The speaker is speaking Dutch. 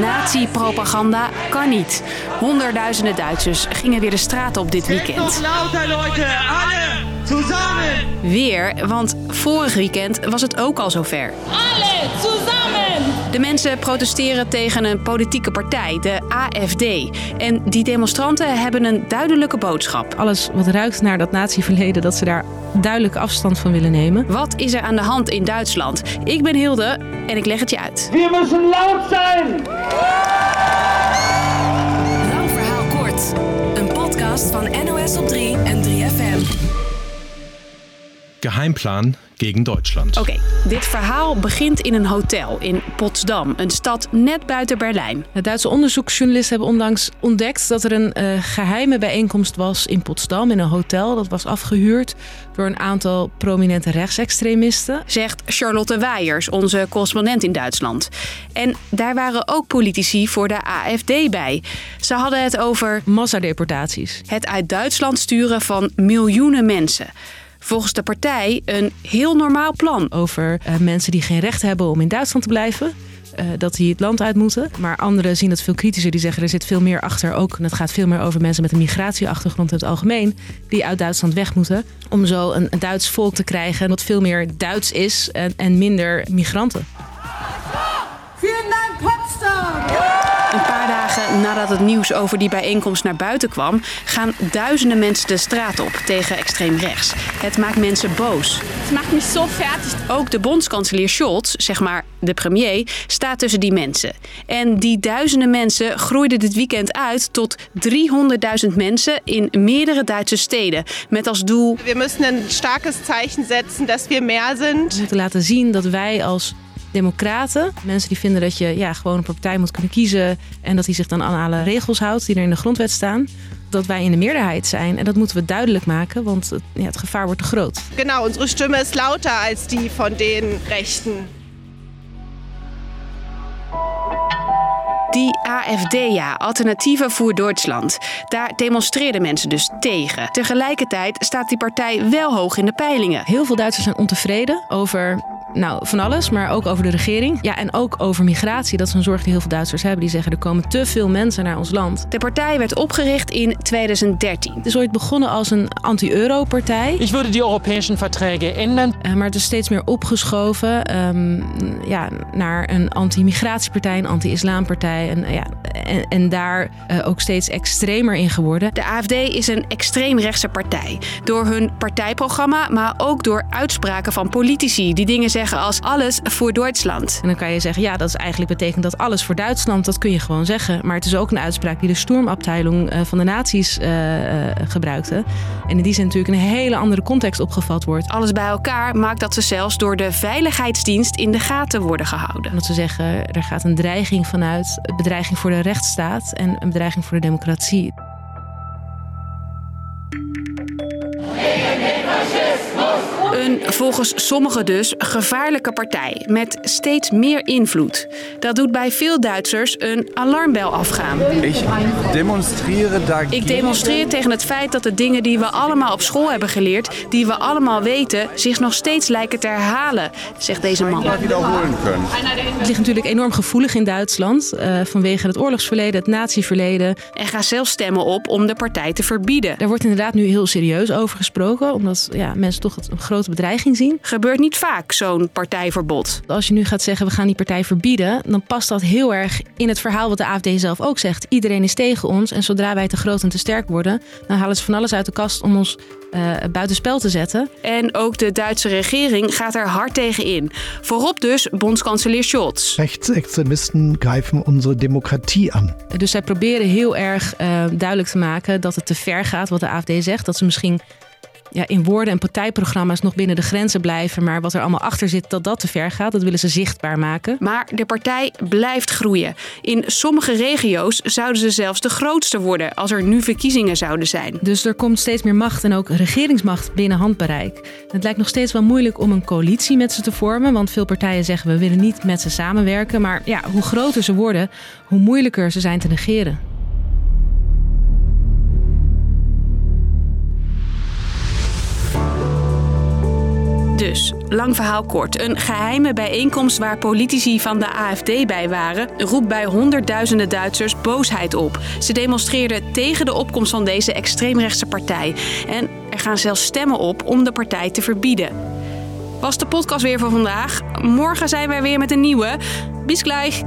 Nazi-propaganda kan niet. Honderdduizenden Duitsers gingen weer de straat op dit weekend. Weer, want vorig weekend was het ook al zover. Alle zusammen! De mensen protesteren tegen een politieke partij, de AFD. En die demonstranten hebben een duidelijke boodschap. Alles wat ruikt naar dat natieverleden, dat ze daar duidelijk afstand van willen nemen. Wat is er aan de hand in Duitsland? Ik ben Hilde en ik leg het je uit. Wir müssen laut sein! Lang verhaal kort. Een podcast van NOS op 3 en 3FM. Geheimplan gegen Deutschland. Oké, dit verhaal begint in een hotel in Potsdam, een stad net buiten Berlijn. De Duitse onderzoeksjournalisten hebben onlangs ontdekt dat er een eh, geheime bijeenkomst was in Potsdam in een hotel. Dat was afgehuurd door een aantal prominente rechtsextremisten. Zegt Charlotte Weijers, onze correspondent in Duitsland. En daar waren ook politici voor de AFD bij. Ze hadden het over Massadeportaties. het uit Duitsland sturen van miljoenen mensen. Volgens de partij een heel normaal plan. Over eh, mensen die geen recht hebben om in Duitsland te blijven. eh, dat die het land uit moeten. Maar anderen zien het veel kritischer. Die zeggen er zit veel meer achter ook. En het gaat veel meer over mensen met een migratieachtergrond in het algemeen. Die uit Duitsland weg moeten. Om zo een, een Duits volk te krijgen. Dat veel meer Duits is en, en minder migranten. Vielen Dank, Potsdam! Een paar dagen nadat het nieuws over die bijeenkomst naar buiten kwam, gaan duizenden mensen de straat op tegen extreem rechts. Het maakt mensen boos. Het macht mich so fertig. Ook de bondskanselier Scholz, zeg maar de premier, staat tussen die mensen. En die duizenden mensen groeiden dit weekend uit tot 300.000 mensen in meerdere Duitse steden. Met als doel Wir müssen ein starkes Zeichen setzen, dass wir mehr sind. We moeten laten zien dat wij als democraten, mensen die vinden dat je ja, gewoon een partij moet kunnen kiezen en dat die zich dan aan alle regels houdt die er in de grondwet staan, dat wij in de meerderheid zijn. En dat moeten we duidelijk maken, want het, ja, het gevaar wordt te groot. Genau, unsere Stimme ist lauter als die von den Rechten. Die AFD, ja, Alternatieven voor Duitsland. Daar demonstreerden mensen dus tegen. Tegelijkertijd staat die partij wel hoog in de peilingen. Heel veel Duitsers zijn ontevreden over nou, van alles, maar ook over de regering. Ja, en ook over migratie. Dat is een zorg die heel veel Duitsers hebben. Die zeggen er komen te veel mensen naar ons land. De partij werd opgericht in 2013. Het is ooit begonnen als een anti-euro-partij. Ich würde die europäischen Verträge ändern. Eh, maar het is steeds meer opgeschoven ehm, ja, naar een anti-migratiepartij, een anti-islampartij. En, ja, en, en daar eh, ook steeds extremer in geworden. De AFD is een extreemrechtse partij. Door hun partijprogramma, maar ook door uitspraken van politici die dingen zeggen als alles voor Duitsland. En dan kan je zeggen, ja, dat is eigenlijk betekent dat alles voor Duitsland. Dat kun je gewoon zeggen. Maar het is ook een uitspraak die de Sturmabteilung eh, van de nazi's eh, eh, gebruikte. En in die zin natuurlijk een hele andere context opgevat wordt. Alles bij elkaar maakt dat ze zelfs door de veiligheidsdienst in de gaten worden gehouden. Dat ze zeggen, er gaat een dreiging vanuit, een bedreiging voor de rechtsstaat en een bedreiging voor de democratie. Een volgens sommigen dus gevaarlijke partij met steeds meer invloed. Dat doet bij veel Duitsers een alarmbel afgaan. Ich demonstriere dagegen. Ik demonstreer tegen het feit dat de dingen die we allemaal op school hebben geleerd, die we allemaal weten, zich nog steeds lijken te herhalen, zegt deze man. Het ligt natuurlijk enorm gevoelig in Duitsland eh, vanwege het oorlogsverleden, het natieverleden. En ga zelf stemmen op om de partij te verbieden. Daar wordt inderdaad nu heel serieus over gesproken, omdat ja, mensen toch het een grote bedreiging zien. Gebeurt niet vaak, zo'n partijverbod. Als je nu gaat zeggen we gaan die partij verbieden, dan past dat heel erg in het verhaal wat de AFD zelf ook zegt. Iedereen is tegen ons en zodra wij te groot en te sterk worden, dan halen ze van alles uit de kast om ons eh buitenspel te zetten. En ook de Duitse regering gaat er hard tegen in. Voorop dus bondskanselier Scholz. Rechtsextremisten greifen unsere Demokratie an. Dus zij proberen heel erg eh, duidelijk te maken dat het te ver gaat wat de AFD zegt. Dat ze misschien ja, in woorden en partijprogramma's nog binnen de grenzen blijven. Maar wat er allemaal achter zit, dat dat te ver gaat. Dat willen ze zichtbaar maken. Maar de partij blijft groeien. In sommige regio's zouden ze zelfs de grootste worden als er nu verkiezingen zouden zijn. Dus er komt steeds meer macht en ook regeringsmacht binnen handbereik. Het lijkt nog steeds wel moeilijk om een coalitie met ze te vormen. Want veel partijen zeggen we willen niet met ze samenwerken. Maar ja, hoe groter ze worden, hoe moeilijker ze zijn te negeren. Lang verhaal kort. Een geheime bijeenkomst waar politici van de AFD bij waren, roept bij honderdduizenden Duitsers boosheid op. Ze demonstreerden tegen de opkomst van deze extreemrechtse partij. En er gaan zelfs stemmen op om de partij te verbieden. Was de podcast weer voor vandaag. Morgen zijn wij weer met een nieuwe. Bis gleich!